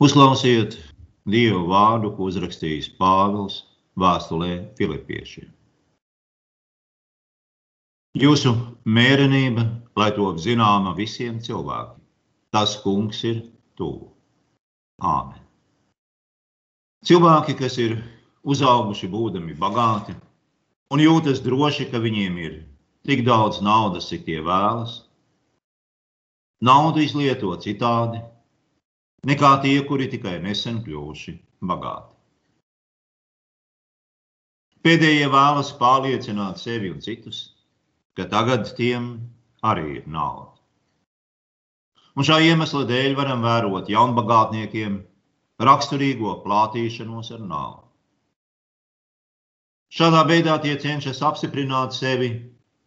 Uzklausiet Dievu vārdu, ko uzrakstījis Pāvils vēstulē Filipiešiem. Jūsu mērenība, lai to zināma visiem cilvēkiem, tas kungs ir tuvu. Āmen. Cilvēki, kas ir uzauguši būdami bagāti un jūtas droši, ka viņiem ir tik daudz naudas, cik tie vēlas, naudu izlieto citādi, nekā tie, kuri tikai nesen kļuvuši bagāti. Pēdējie vēlas pārliecināt sevi un citus, ka tagad tiem arī ir nauda. Un šā iemesla dēļ varam vērot jaunbagātniekiem raksturīgo plātīšanos ar naudu. Šādā veidā tie cenšas apstiprināt sevi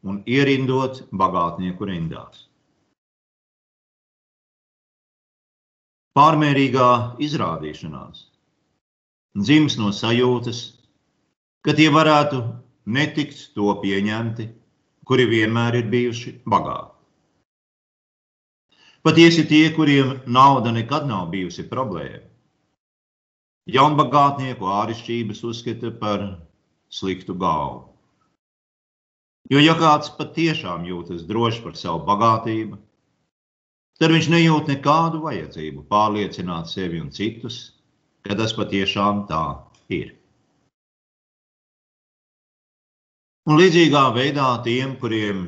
un ierindot bagātnieku rindās. Pārmērīgā izrādīšanās dzims no sajūtas, ka tie varētu netikt to pieņemti, kuri vienmēr ir bijuši bagāti. Patiesi tie, kuriem nauda nekad nav bijusi problēma. Jaunbagātnieku ārišķības uzskata par sliktu galvu. Jo, ja kāds patiešām jūtas droši par savu bagātību, tad viņš nejūt nekādu vajadzību pārliecināt sevi un citus, ka tas patiešām tā ir. Un līdzīgā veidā tiem, kuriem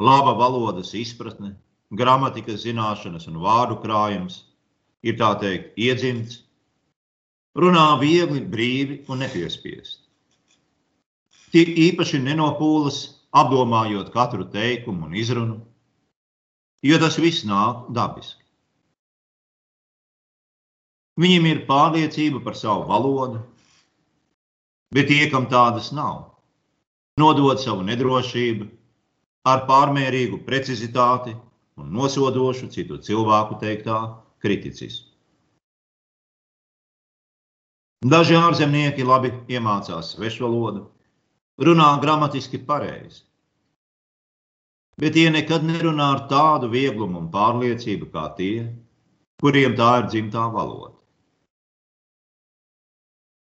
laba valodas izpratne, gramatikas zināšanas un vārdu krājums ir tā teikt iedzimts, runā viegli, brīvi un nepiespiesti. Tik īpaši nenopūlas, apdomājot katru teikumu un izrunu, jo tas viss nāk dabiski. Viņiem ir pārliecība par savu valodu, bet tie, kam tādas nav, nodod savu nedrošību ar pārmērīgu precizitāti un nosodošu citu cilvēku teiktā kriticismu. Daži ārzemnieki labi iemācās svešvalodu, runā gramatiski pareizi, bet tie nekad nerunā ar tādu vieglumu un pārliecību kā tie, kuriem tā ir dzimtā valoda.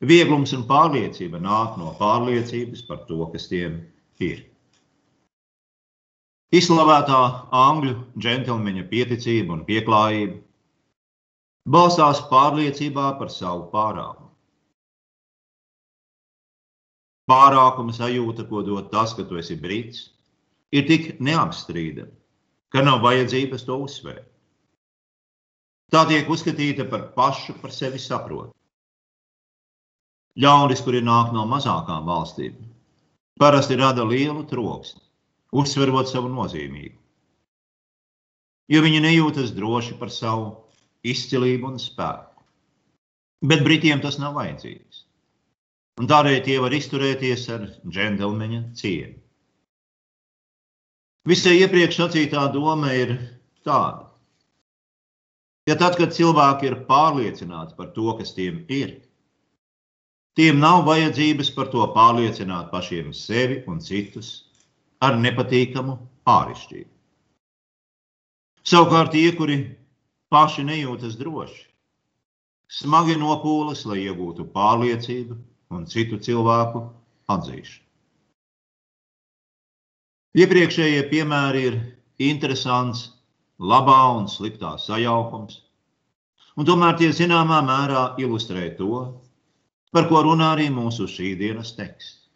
Vieglums un pārliecība nāk no pārliecības par to, kas tiem ir. Izslavētā angļu džentlmeņa pieticība un pieklājība balstās pārliecībā par savu pārākumu. Pārākuma sajūta, ko dod tas, ka tu esi brīts, ir tik neapstrīdama, ka nav vajadzības to uzsvērt. Tā tiek uzskatīta par pašu par sevi saprotu. Ļaudis, kuri nāk no mazākām valstīm, parasti rada lielu troksni, uzsverot savu nozīmību. Jo viņi nejūtas droši par savu izcilību un spēku. Bet Britiem tas nav vajadzīgs. Un tādēļ tie var izturēties ar džentlmeņa cieņu. Visai iepriekš sacītā doma ir tāda. Ja tad, kad cilvēki ir pārliecināti par to, kas tiem ir, tiem nav vajadzības par to pārliecināt pašiem sevi un citus ar nepatīkamu ārišķību. Savukārt tie, kuri paši nejūtas droši, smagi nopūlas, lai iegūtu pārliecību un citu cilvēku atzīšanu. Iepriekšējie piemēri ir interesants, labā un sliktā sajaukums, un tomēr tie zināmā mērā ilustrē to, par ko runā arī mūsu šī dienas teksts.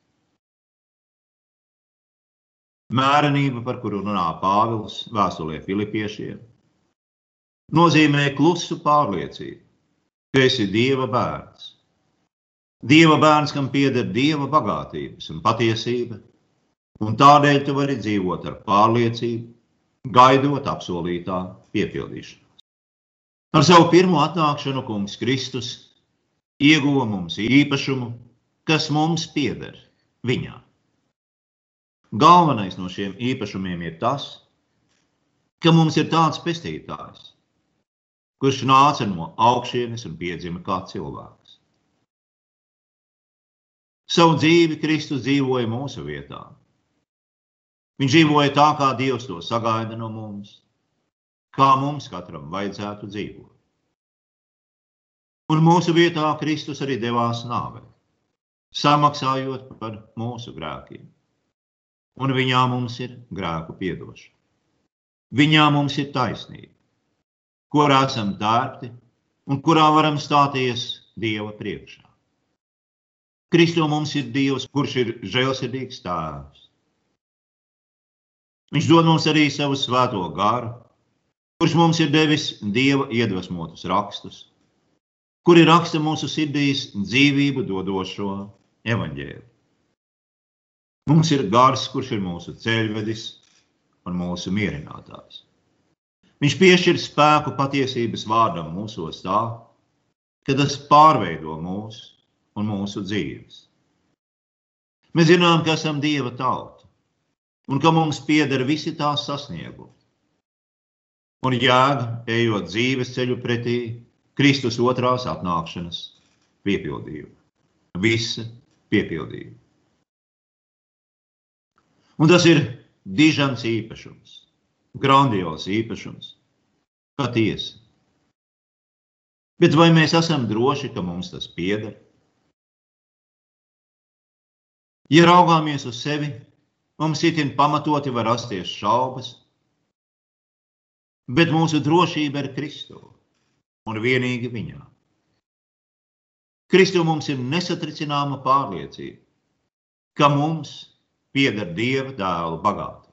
Mērenība, par kuru runā Pāvils vēstulē Filipiešiem, nozīmē klusu pārliecību, ka esi Dieva bērns. Dieva bērns, kam pieder Dieva bagātības un patiesība, un tādēļ tu vari dzīvot ar pārliecību, gaidot apsolītā piepildīšanos. Ar savu pirmo atnākšanu kungs Kristus ieguva mums īpašumu, kas mums pieder viņā. Galvenais no šiem īpašumiem ir tas, ka mums ir tāds pestītājs, kurš nāca no augšienes un piedzima kā cilvēks. Savu dzīvi Kristus dzīvoja mūsu vietā Viņš dzīvoja tā, kā Dievs to sagaida no mums, kā mums katram vajadzētu dzīvot. Un mūsu vietā Kristus arī devās nāvē, samaksājot par mūsu grēkiem. Un viņā mums ir grēku piedošana. Viņā mums ir taisnība, kurā esam tērti un kurā varam stāties Dieva priekšā. Kristo mums ir Dievs, kurš ir žēlsirdīgs tēvs. Viņš dod mums arī savu svēto garu, kurš mums ir devis dieva iedvesmotus rakstus, kuri raksta mūsu sirdīs dzīvību dodošo evaņģēlu. Mums ir gars, kurš ir mūsu ceļvedis un mūsu mierinātājs. Viņš piešķir spēku patiesības vārdam mūsos tā, ka tas pārveido mūs un mūsu dzīves. Mēs zinām, ka esam Dieva tauta un ka mums pieder visi tās sasniegumi un jēga, ejot dzīves ceļu pretī Kristus otrās atnākšanas piepildījumu. Visa piepildījuma. Un tas ir dižants īpašums, grandios īpašums, patiesi. Bet vai mēs esam droši, ka mums tas pieder? Ja raugāmies uz sevi, mums itin pamatoti var rasties šaubas, bet mūsu drošība ir Kristu un vienīgi viņā. Kristu mums ir nesatricināma pārliecība, ka mums pieder Dieva dēla bagātība.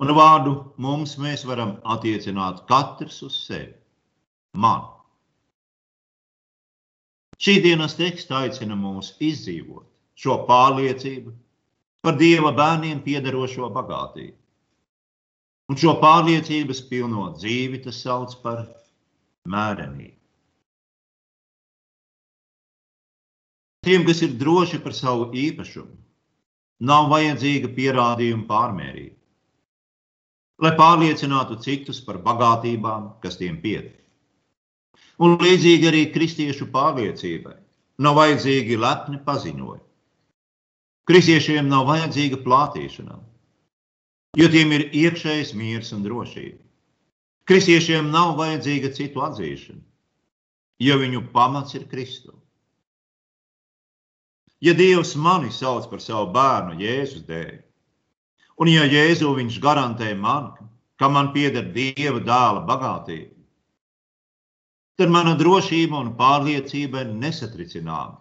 Un vārdu mums mēs varam attiecināt katrs uz sevi. Man. Šī dienas teksts aicina mūs izdzīvot šo pārliecību par Dieva bērniem piederošo bagātību. Un šo pārliecības pilno dzīvi tas sauc par mērenību. Tiem, kas ir droši par savu īpašumu, nav vajadzīga pierādījuma pārmērība, lai pārliecinātu citus par bagātībām, kas tiem pieder. Un līdzīgi arī kristiešu pārliecībai nav vajadzīgi lepni paziņojumi. Kristiešiem nav vajadzīga plātīšanās jo tiem ir iekšējs miers un drošība. Kristiešiem nav vajadzīga citu atzīšana, jo viņu pamats ir Kristus. Ja Dievs mani sauc par savu bērnu Jēzus dēļ, un ja Jēzu viņš garantē man, ka man pieder Dieva dēla bagātība, tad mana drošība un pārliecība ir nesatricināma.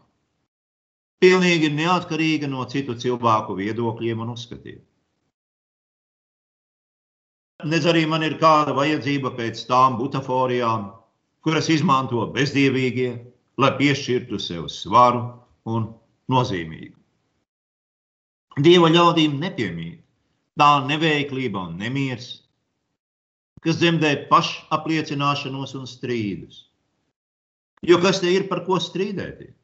Pilnīgi neatkarīga no citu cilvēku viedokļiem un uzskatiem. Nedz arī man ir kāda vajadzība pēc tām butaforijām, kuras izmanto bezdievīgie, lai piešķirtu sev svaru un nozīmīgu. Dieva ļaudīm nepiemīt tā neveiklība un nemiers, kas dzemdē pašapliecināšanos un strīdus. Jo kas te ir par ko strīdēties?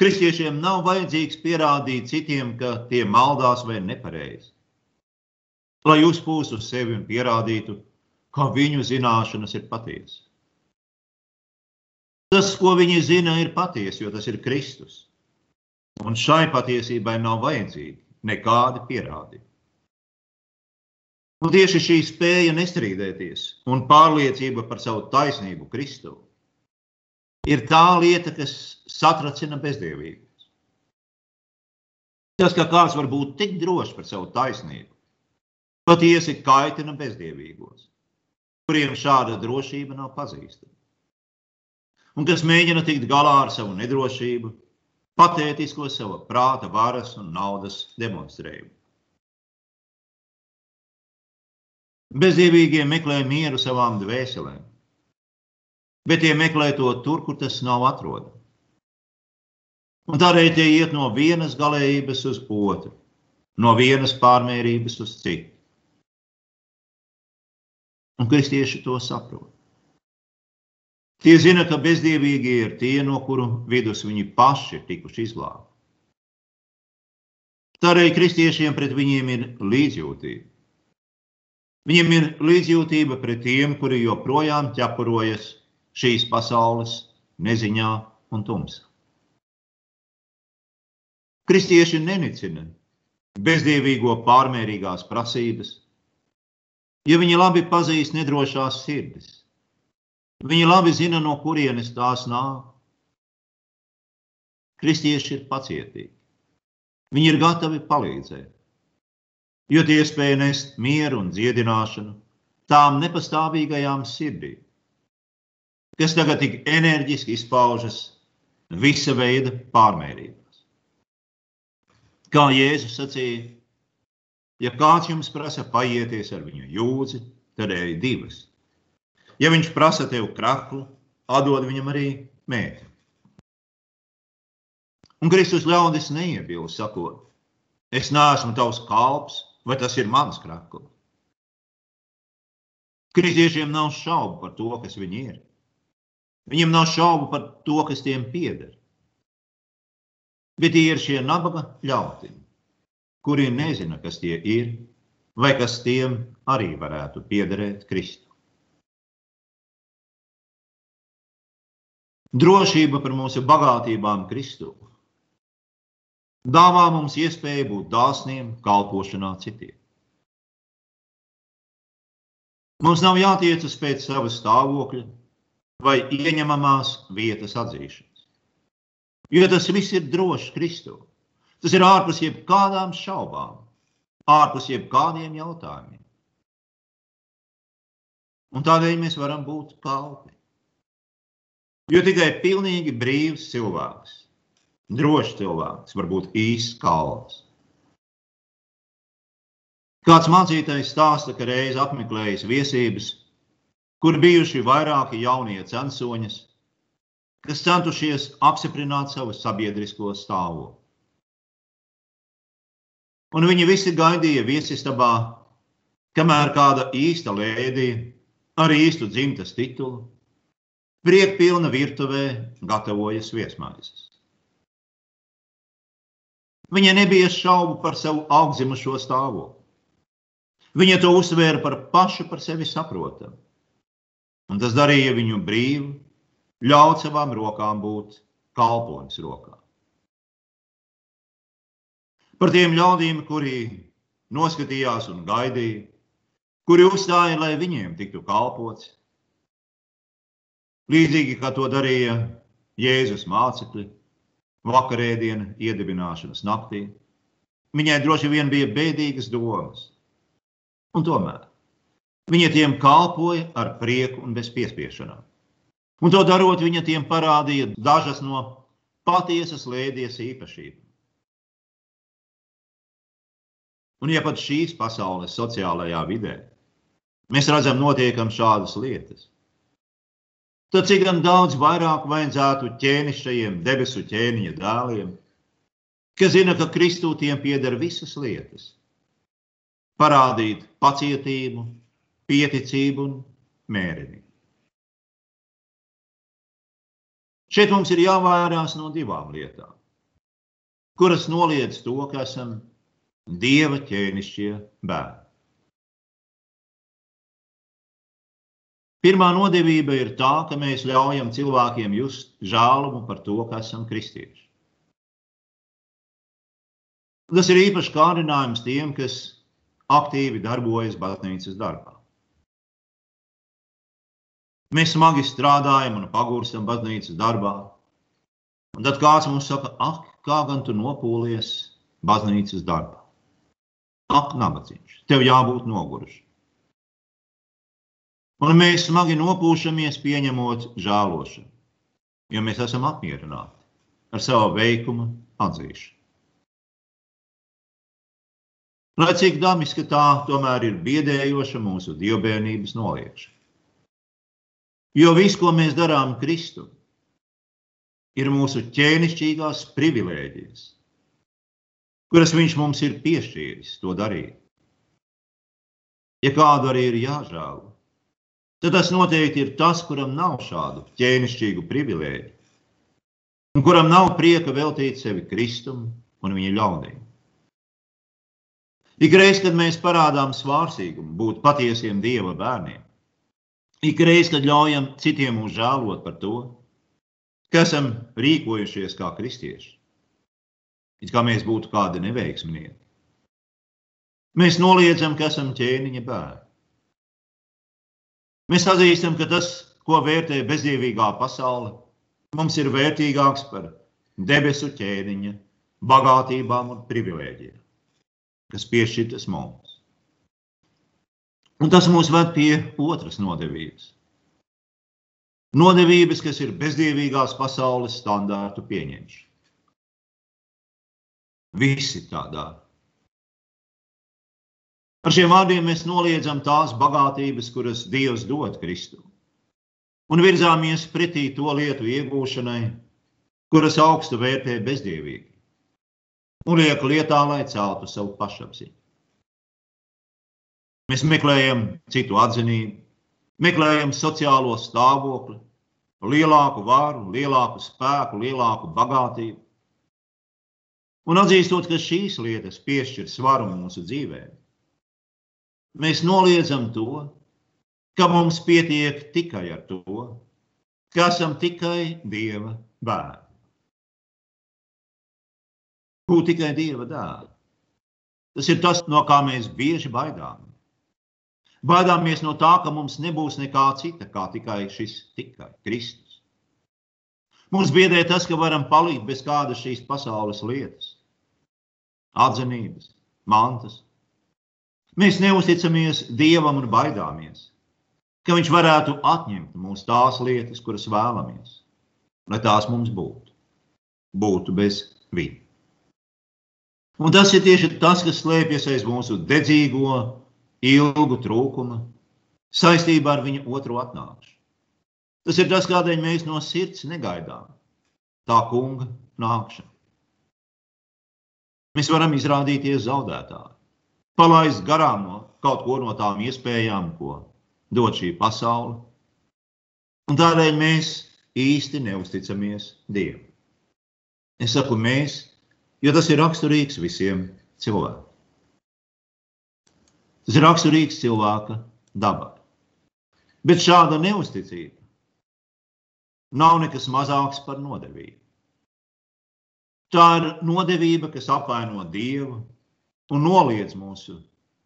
Kristiešiem nav vajadzīgs pierādīt citiem, ka tie maldās vai nepareizi lai uzpūstu uz sevi un pierādītu, ka viņu zināšanas ir patiesas. Tas, ko viņi zina, ir patiesa, jo tas ir Kristus. Un šai patiesībai nav vajadzīgi nekādi pierādījumi. Un tieši šī spēja nestrīdēties un pārliecība par savu taisnību Kristu ir tā lieta, kas satracina bezdievības. Tas, ka kāds var būt tik drošs par savu taisnību, patiesi kaitina bezdievīgos, kuriem šāda drošība nav pazīstama. Un kas mēģina tikt galā ar savu nedrošību, patētisko sava prāta, varas un naudas demonstrējumu. Bezdievīgie meklē mieru savām dvēselēm, bet tie meklē to tur, kur tas nav atrodams. Un tādēļ tie iet no vienas galējības uz otru, no vienas pārmērības uz citu. Un kristieši to saprot. Tie zina, ka bezdievīgie ir tie, no kuru vidus viņi paši ir tikuši izglābti. Tādēļ kristiešiem pret viņiem ir līdzjūtība. Viņiem ir līdzjūtība pret tiem, kuri joprojām ķepurojas šīs pasaules neziņā un tumsā. Kristieši nenicina bezdievīgo pārmērīgās prasības, jo viņi labi pazīst nedrošās sirdis. Viņi labi zina, no kurienes tās nāk. Kristieši ir pacietīgi. Viņi ir gatavi palīdzēt, jo tie spēj nest mieru un dziedināšanu tām nepastāvīgajām sirdīm, kas tagad tik enerģiski izpaužas visa veida pārmērībās. Kā Jēzus sacīja, ja kāds jums prasa paieties ar viņu jūdzi, tad ej divas. Ja viņš prasa tev kraklu, atdod viņam arī mētli. Un Kristus ļaudis neiebilst, sakot, es neesmu tavs kalps, vai tas ir mans krakls. Kristiešiem nav šaubu par to, kas viņi ir. Viņiem nav šaubu par to, kas tiem pieder. Bet tie ir šie nabaga ļaudži, kuri nezina, kas tie ir, vai kas tiem arī varētu piederēt Kristu. Drošība par mūsu bagātībām Kristū dāvā mums iespēju būt dāsniem kalpošanā citiem. Mums nav jātiecas pēc sava stāvokļa vai ieņemamās vietas atzīšanas. Jo tas viss ir drošs Kristū. Tas ir ārpus jebkādām šaubām, ārpus jebkādiem jautājumiem. Un tādēļ mēs varam būt kalpi. Jo tikai pilnīgi brīvs cilvēks Drošs cilvēks var būt īsts kalns. Kāds mācītājs stāsta, ka reiz apmeklējis viesības, kur bijuši vairāki jaunie censoņas, kas centušies apstiprināt savu sabiedrisko stāvokli. Un viņi visi gaidīja viesistabā, kamēr kāda īsta lēdija ar īstu dzimtas titulu priekpilna virtuvē gatavojas viesmaizes. Viņai nebija šaubu par savu augdzimušo stāvokli. Viņa to uzsvēra par pašu par sevi saprotamu. Un tas darīja viņu brīvu, ļaut savām rokām būt kalpoņas rokā. Par tiem ļaudīm, kuri noskatījās un gaidīja, kuri uzstāja, lai viņiem tiktu kalpots. Līdzīgi kā to darīja Jēzus mācekļi, vakarēdiena iedibināšanas naktī. Viņai droši vien bija bēdīgas domas. Un tomēr viņa tiem kalpoja ar prieku un bez piespiešanām. Un to darot, viņa tiem parādīja dažas no patiesas lēdies īpašībām. Un ja pat šīs pasaules sociālajā vidē mēs redzam notiekam šādas lietas, tad cik gan daudz vairāk vajadzētu ķēnišķajiem debesu ķēniņa dēliem, kas zina, ka Kristū tiem pieder visas lietas. Parādīt pacietību, pieticību un mērenību. Šeit mums ir jāvairās no divām lietām, kuras noliedz to, ka esam Dieva ķēnišķie bērni. Pirmā nodevība ir tā, ka mēs ļaujam cilvēkiem just žēlumu par to, ka esam kristieši. Tas ir īpaši kārdinājums tiem, kas aktīvi darbojas baznīcas darbā. Mēs smagi strādājam un pagurstam baznīcas darbā. Un tad kāds mums saka, ak, kā gan tu nopūlies baznīcas darbā? Ak, nabadzīgs, tev jābūt nogurušam. Un mēs smagi nopūšamies, pieņemot žēlošanu, jo mēs esam apmierināti ar savu veikumu atzīšanu. Lai cik dabiski tā tomēr ir biedējoša mūsu dievbijības noliekšana. Jo viss, ko mēs darām Kristu, ir mūsu ķēnišķīgās privilēģijas, kuras Viņš mums ir piešķīris to darīt. Ja kādu arī ir jāžēlo, tad tas noteikti ir tas, kuram nav šādu ķēnišķīgu privilēģiju, un kuram nav prieka veltīt sevi Kristum un viņa ļaudīm. Ikreiz, kad mēs parādām svārstīgumu, būt patiesiem Dieva bērniem, ikreiz, kad ļaujam citiem mūs žēlot par to, ka esam rīkojušies kā kristieši, it kā mēs būtu kādi neveiksminieki, mēs noliedzam, ka esam ķēniņa bērni. Mēs atzīstam, ka tas, ko vērtē bezdīvīgā pasaule, mums ir vērtīgāks par debesu ķēniņa, bagātībām un privilēģiem, kas piešķirtas mums. Un tas mūs ved pie otras nodevības. Nodevības, kas ir bezdīvīgās pasaules standārtu pieņemšana. Visi tādā. Ar šiem vārdiem mēs noliedzam tās bagātības, kuras Dievs dod Kristu, un virzāmies pretī to lietu iegūšanai, kuras augstu vērtē bezdīvīgi, un liek lietā, lai celtu savu pašapziņu. Mēs meklējam citu atzinību, meklējam sociālo stāvokli, lielāku varu, lielāku spēku, lielāku bagātību. Un atzīstot, ka šīs lietas piešķir svaru mūsu dzīvēm, mēs noliedzam to, ka mums pietiek tikai ar to, ka esam tikai Dieva bērni. Būt tikai Dieva dēli. Tas ir tas, no kā mēs bieži baidāmies. Baidāmies no tā, ka mums nebūs nekā cita, kā tikai šis tikai Kristus. Mums biedē tas, ka varam palikt bez kādas šīs pasaules lietas, atzinības, mantas. Mēs neusticamies Dievam un baidāmies, ka Viņš varētu atņemt mums tās lietas, kuras vēlamies, lai tās mums būtu, būtu bez viņa. Un tas ir tieši tas, kas slēpjas aiz mūsu dedzīgo ilgu trūkumu saistībā ar viņa otru atnākšanu. Tas ir tas, kādēļ mēs no sirds negaidām tā kunga nākšanu. Mēs varam izrādīties zaudētāji, palaist garām no kaut ko no tām iespējām, ko dod šī pasaule. Un tādēļ mēs īsti neusticamies Dievam. Es saku mēs, jo tas ir raksturīgs visiem cilvēkiem. Tas ir raksturīgs cilvēka dabai. Bet šāda neusticība nav nekas mazāks par nodevību. Tā ir nodevība, kas apvaino Dievu un noliedz mūsu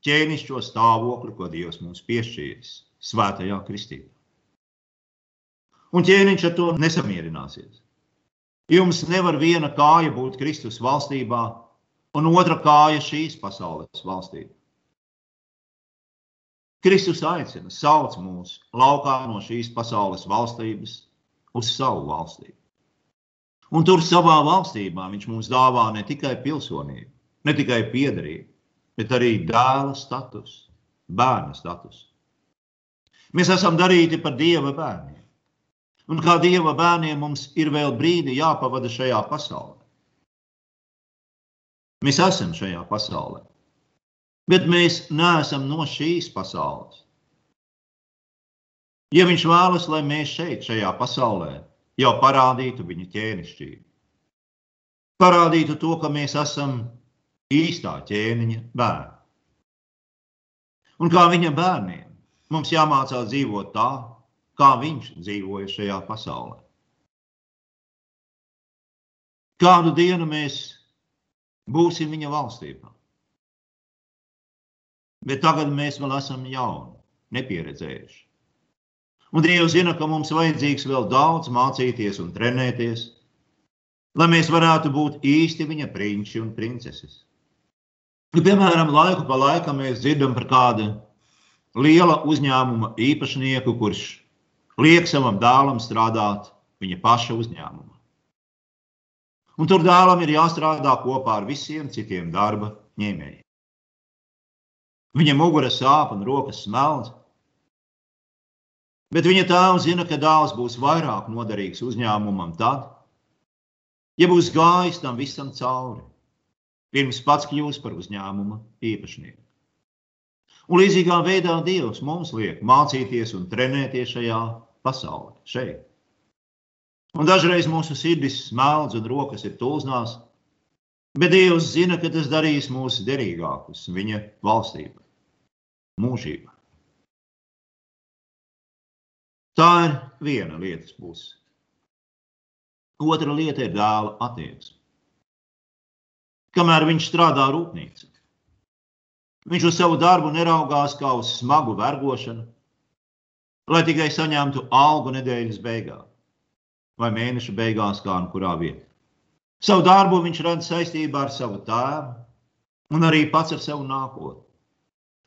ķēnišķo stāvokli, ko Dievs mums piešķīris svētajā kristībā. Un ķēniņš ar to nesamierināsies. Jums nevar viena kāja būt Kristus valstībā, un otra kāja šīs pasaules valstībā. Kristus aicina, sauc mūs laukā no šīs pasaules valstības uz savu valstību. Un tur savā valstībā viņš mums dāvā ne tikai pilsonību, ne tikai piedarību, bet arī dēla status, bērna status. Mēs esam darīti par dieva bērniem. Un kā dieva bērniem mums ir vēl brīdi jāpavada šajā pasaulē. Mēs esam šajā pasaulē. Bet mēs neesam no šīs pasaules. Ja viņš vēlas, lai mēs šeit, šajā pasaulē, jau parādītu viņa ķēnišķību, parādītu to, ka mēs esam īstā ķēniņa bērni. Un kā viņa bērniem, mums jāmācās dzīvot tā, kā viņš dzīvoja šajā pasaulē. Kādu dienu mēs būsim viņa valstībā? Bet tagad mēs vēl esam jauni, nepieredzējuši. Un Dievs zina, ka mums vajadzīgs vēl daudz mācīties un trenēties, lai mēs varētu būt īsti viņa prinči un princeses. Piemēram, laiku pa laikam mēs dzirdam par kādu liela uzņēmuma īpašnieku, kurš liek savam dēlam strādāt viņa paša uzņēmumā. Un tur dēlam ir jāstrādā kopā ar visiem citiem darba ņēmējiem. Viņa mugura sāp un rokas smelts. Bet viņa tēvs zina, ka dēls būs vairāk noderīgs uzņēmumam tad, ja būs gājis tam visam cauri, pirms pats kļūs par uzņēmuma īpašnieku. Un līdzīgā veidā Dievs mums liek mācīties un trenēties šajā pasaulē, šeit. Un dažreiz mūsu sirdis smelts un rokas ir tulznās, Bet Dievs zina, ka tas darīs mūs derīgākus viņa valstībā, mūžībā. Tā ir viena lietas puse. Otra lieta ir dēla attieksme. Kamēr viņš strādā rūpnīcā, viņš uz savu darbu neraugās kā uz smagu vergošanu, lai tikai saņemtu algu nedēļas beigās vai mēneša beigās, kā nu kurā vietā. Savu darbu viņš rada saistībā ar savu tēvu un arī pats ar savu nākotni.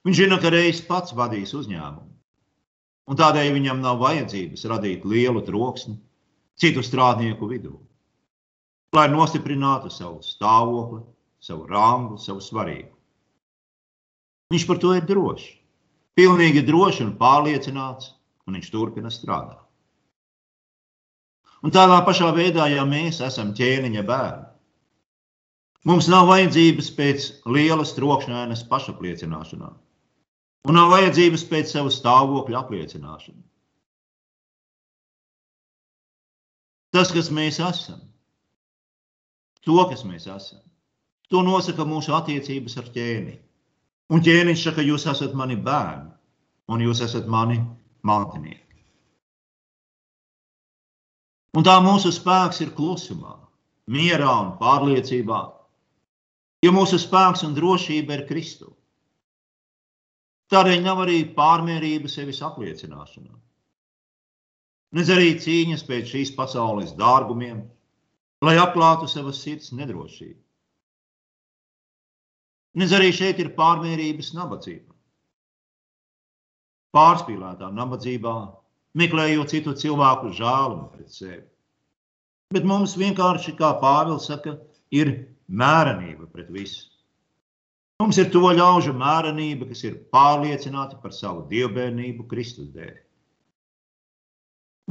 Viņš zina, ka reiz pats vadīs uzņēmumu, un tādēļ viņam nav vajadzības radīt lielu troksni citu strādnieku vidū, lai nostiprinātu savu stāvokli, savu rangu, savu svarību. Viņš par to ir drošs, pilnīgi drošs un pārliecināts, un viņš turpina strādāt. Un tādā pašā veidā, ja mēs esam ķēniņa bērni, mums nav vajadzības pēc lielas trokšņainas pašapliecināšanās, un nav vajadzības pēc savu stāvokļa apliecināšanas. Tas, kas mēs esam, to, kas mēs esam, to nosaka mūsu attiecības ar ķēniņu. Un ķēniņš saka, jūs esat mani bērni, un jūs esat mani mantinieki. Un tā mūsu spēks ir klusumā, mierā un pārliecībā, jo mūsu spēks un drošība ir Kristus. Tādēļ nav arī pārmērība sevis apliecināšanā. Nedz arī cīņas pēc šīs pasaules dārgumiem, lai atklātu savas sirds nedrošību. Nedz arī šeit ir pārmērības nabadzība pārspīlētā nabadzībā, meklējot citu cilvēku žēlumu pret sevi. Bet mums vienkārši, kā Pāvils saka, ir mērenība pret visu. Mums ir to ļaužu mērenība, kas ir pārliecināti par savu dievbijību Kristus dēļ.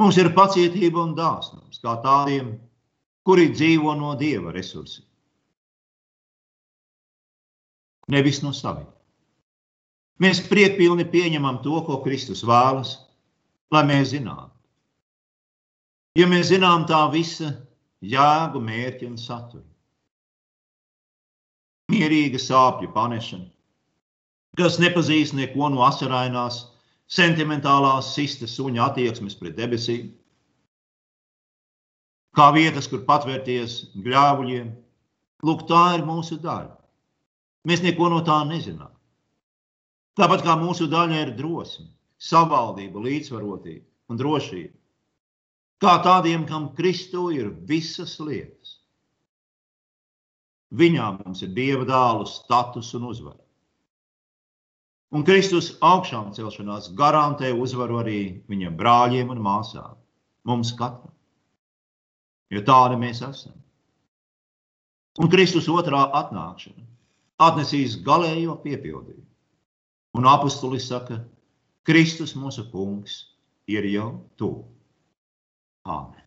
Mums ir pacietība un dāsnums, kā tādiem, kuri dzīvo no dieva resursiem. Nevis no saviem. Mēs priekpilni pieņemam to, ko Kristus vēlas, lai mēs zinātu. Ja mēs zinām tā visa jēgu, mērķi un saturu. Mierīga sāpju panešana, kas nepazīst neko no asarainās, sentimentālās sistas suņa attieksmes pret debesīm, kā vietas, kur patvērties gļāvuļiem. Lūk, tā ir mūsu daļa. Mēs neko no tā nezinām. Tāpat kā mūsu daļa ir drosme, savaldība, līdzsvarotība un drošība. Kā tādiem, kam Kristu ir visas lietas. Viņā mums ir dieva dēlu status un uzvara. Un Kristus augšām celšanās garantē uzvaru arī viņa brāļiem un māsām, mums katram. Jo tādi mēs esam. Un Kristus otrā atnākšana atnesīs galējo piepildījumu. Un apustulis saka, Kristus mūsu kungs ir jau tuvu. Āmen.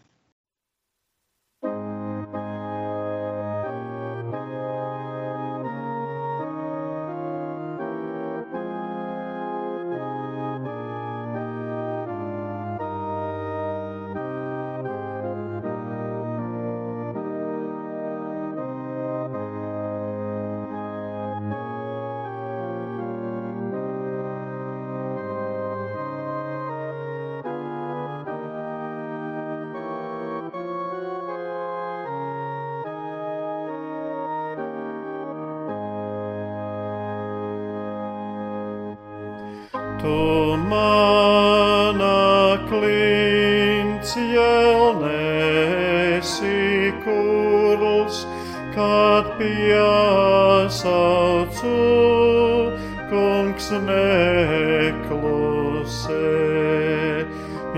Piesaucu, kungs neklusē,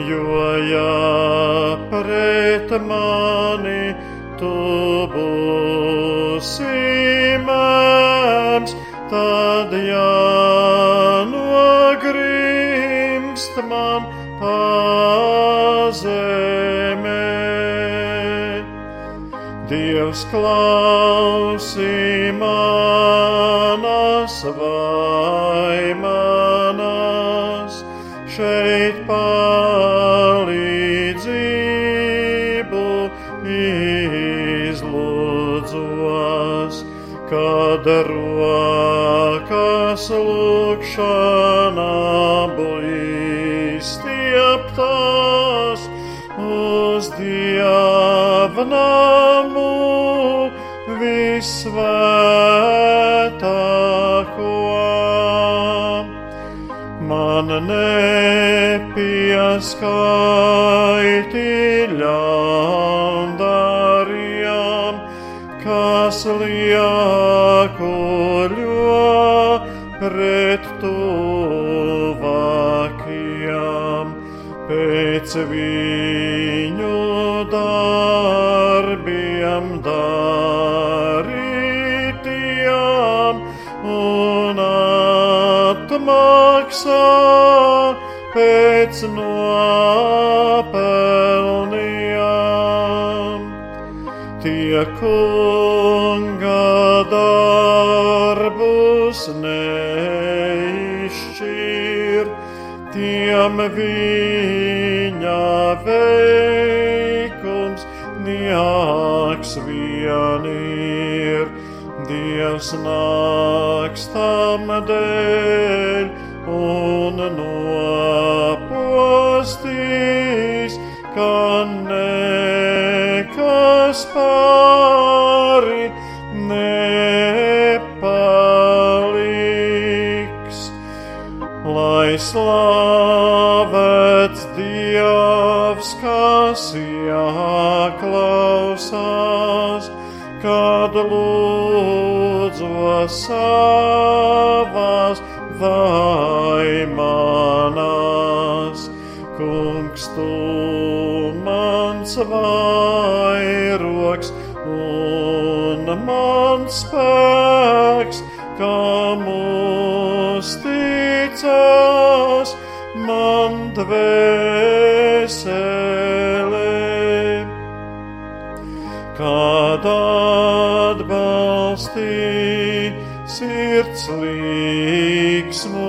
jo ja pret mani tu būsi mēms, tad jā. man pazemē. Dievs klausī manas vaimanas, šeit palīdzību izlūdzos, kad rokas lūkšanā stieptās uz dievnamu neskaiti ļaundarījām, kas liekuļo pret tuvākajām pēc viņu darbiem darītiem un atmaksā pēc nopelnījām. Kunga darbus neizšķir, tiem viņa veikums neaks vien ir. Dievs nāks tam dēļ un nopostīs, ka nekas pāri lūdzu savās vaimanās. Kungs, tu mans vairoks un mans spēks, kam uzticās man dvēselē. Kad sirds līksmojas